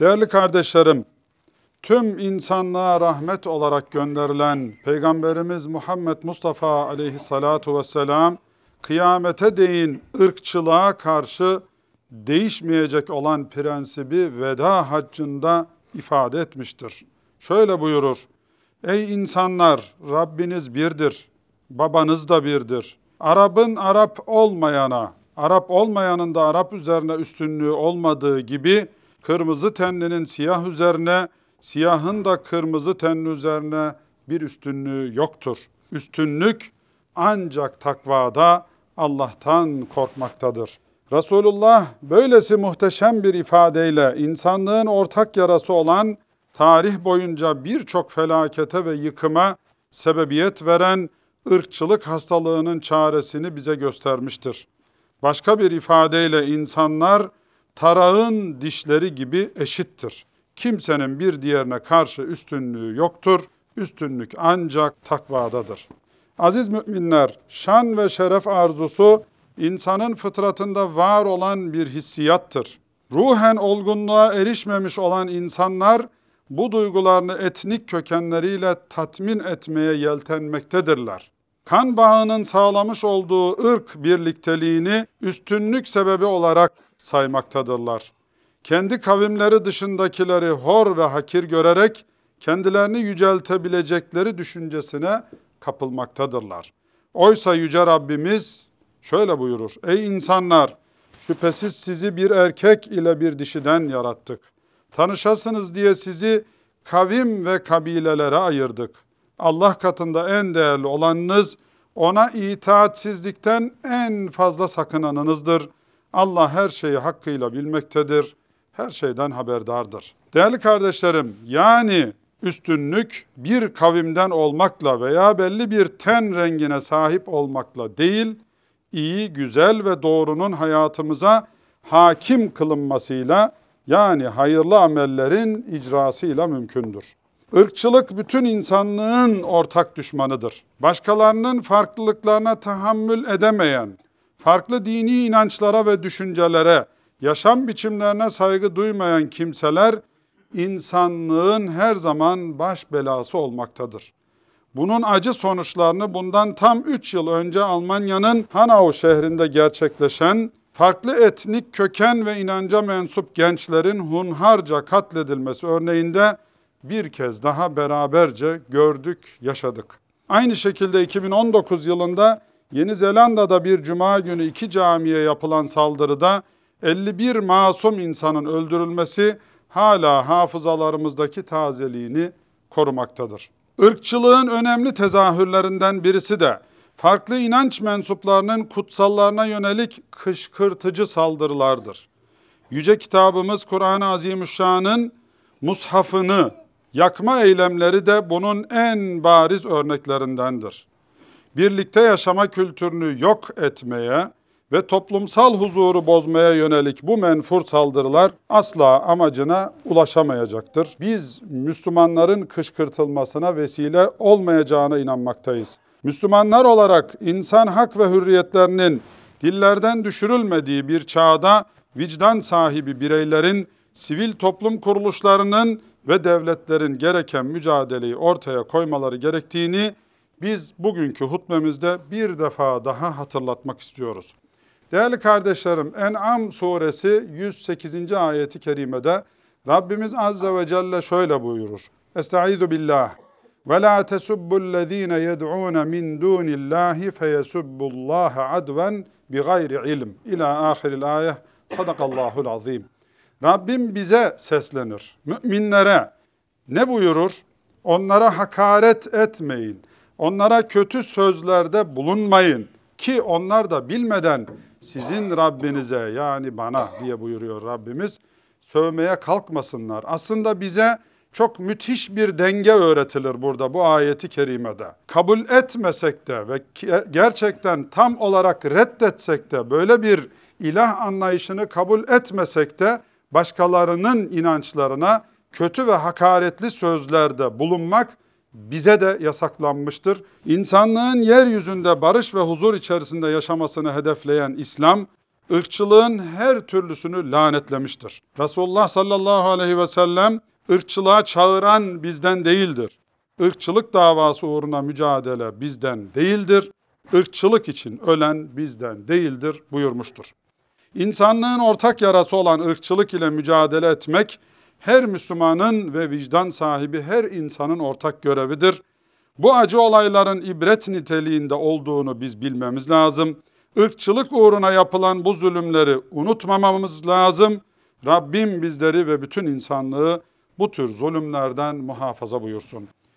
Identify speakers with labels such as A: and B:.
A: Değerli kardeşlerim, tüm insanlığa rahmet olarak gönderilen Peygamberimiz Muhammed Mustafa aleyhissalatu vesselam, kıyamete değin ırkçılığa karşı değişmeyecek olan prensibi veda haccında ifade etmiştir. Şöyle buyurur, Ey insanlar, Rabbiniz birdir, babanız da birdir. Arap'ın Arap olmayana, Arap olmayanın da Arap üzerine üstünlüğü olmadığı gibi, kırmızı tenlinin siyah üzerine, siyahın da kırmızı tenli üzerine bir üstünlüğü yoktur. Üstünlük ancak takvada Allah'tan korkmaktadır. Resulullah böylesi muhteşem bir ifadeyle insanlığın ortak yarası olan tarih boyunca birçok felakete ve yıkıma sebebiyet veren ırkçılık hastalığının çaresini bize göstermiştir. Başka bir ifadeyle insanlar tarağın dişleri gibi eşittir. Kimsenin bir diğerine karşı üstünlüğü yoktur. Üstünlük ancak takvadadır. Aziz müminler, şan ve şeref arzusu insanın fıtratında var olan bir hissiyattır. Ruhen olgunluğa erişmemiş olan insanlar bu duygularını etnik kökenleriyle tatmin etmeye yeltenmektedirler. Kan bağının sağlamış olduğu ırk birlikteliğini üstünlük sebebi olarak saymaktadırlar. Kendi kavimleri dışındakileri hor ve hakir görerek kendilerini yüceltebilecekleri düşüncesine kapılmaktadırlar. Oysa Yüce Rabbimiz şöyle buyurur. Ey insanlar! Şüphesiz sizi bir erkek ile bir dişiden yarattık. Tanışasınız diye sizi kavim ve kabilelere ayırdık. Allah katında en değerli olanınız, ona itaatsizlikten en fazla sakınanınızdır. Allah her şeyi hakkıyla bilmektedir, her şeyden haberdardır. Değerli kardeşlerim, yani üstünlük bir kavimden olmakla veya belli bir ten rengine sahip olmakla değil, iyi, güzel ve doğrunun hayatımıza hakim kılınmasıyla yani hayırlı amellerin icrasıyla mümkündür. Irkçılık bütün insanlığın ortak düşmanıdır. Başkalarının farklılıklarına tahammül edemeyen, farklı dini inançlara ve düşüncelere, yaşam biçimlerine saygı duymayan kimseler insanlığın her zaman baş belası olmaktadır. Bunun acı sonuçlarını bundan tam 3 yıl önce Almanya'nın Hanau şehrinde gerçekleşen farklı etnik köken ve inanca mensup gençlerin hunharca katledilmesi örneğinde bir kez daha beraberce gördük, yaşadık. Aynı şekilde 2019 yılında Yeni Zelanda'da bir cuma günü iki camiye yapılan saldırıda 51 masum insanın öldürülmesi hala hafızalarımızdaki tazeliğini korumaktadır. Irkçılığın önemli tezahürlerinden birisi de farklı inanç mensuplarının kutsallarına yönelik kışkırtıcı saldırılardır. Yüce kitabımız Kur'an-ı Azimüşşan'ın mushafını yakma eylemleri de bunun en bariz örneklerindendir. Birlikte yaşama kültürünü yok etmeye ve toplumsal huzuru bozmaya yönelik bu menfur saldırılar asla amacına ulaşamayacaktır. Biz Müslümanların kışkırtılmasına vesile olmayacağına inanmaktayız. Müslümanlar olarak insan hak ve hürriyetlerinin dillerden düşürülmediği bir çağda vicdan sahibi bireylerin, sivil toplum kuruluşlarının ve devletlerin gereken mücadeleyi ortaya koymaları gerektiğini biz bugünkü hutbemizde bir defa daha hatırlatmak istiyoruz. Değerli kardeşlerim, En'am suresi 108. ayeti kerimede Rabbimiz Azze ve Celle şöyle buyurur. Estaizu billah. Ve la tesubbü'llezîne yed'ûne min dûnillâhi feyesubbullâhe adven bi gayri ilm. İlâ ahiril ayeh. Sadakallahul azim. Rabbim bize seslenir. Müminlere ne buyurur? Onlara hakaret etmeyin. Onlara kötü sözlerde bulunmayın ki onlar da bilmeden sizin Rabbinize yani bana diye buyuruyor Rabbimiz sövmeye kalkmasınlar. Aslında bize çok müthiş bir denge öğretilir burada bu ayeti kerimede. Kabul etmesek de ve gerçekten tam olarak reddetsek de böyle bir ilah anlayışını kabul etmesek de başkalarının inançlarına kötü ve hakaretli sözlerde bulunmak bize de yasaklanmıştır. İnsanlığın yeryüzünde barış ve huzur içerisinde yaşamasını hedefleyen İslam, ırkçılığın her türlüsünü lanetlemiştir. Resulullah sallallahu aleyhi ve sellem ırkçılığa çağıran bizden değildir. Irkçılık davası uğruna mücadele bizden değildir. Irkçılık için ölen bizden değildir buyurmuştur. İnsanlığın ortak yarası olan ırkçılık ile mücadele etmek her Müslümanın ve vicdan sahibi her insanın ortak görevidir. Bu acı olayların ibret niteliğinde olduğunu biz bilmemiz lazım. Irkçılık uğruna yapılan bu zulümleri unutmamamız lazım. Rabbim bizleri ve bütün insanlığı bu tür zulümlerden muhafaza buyursun.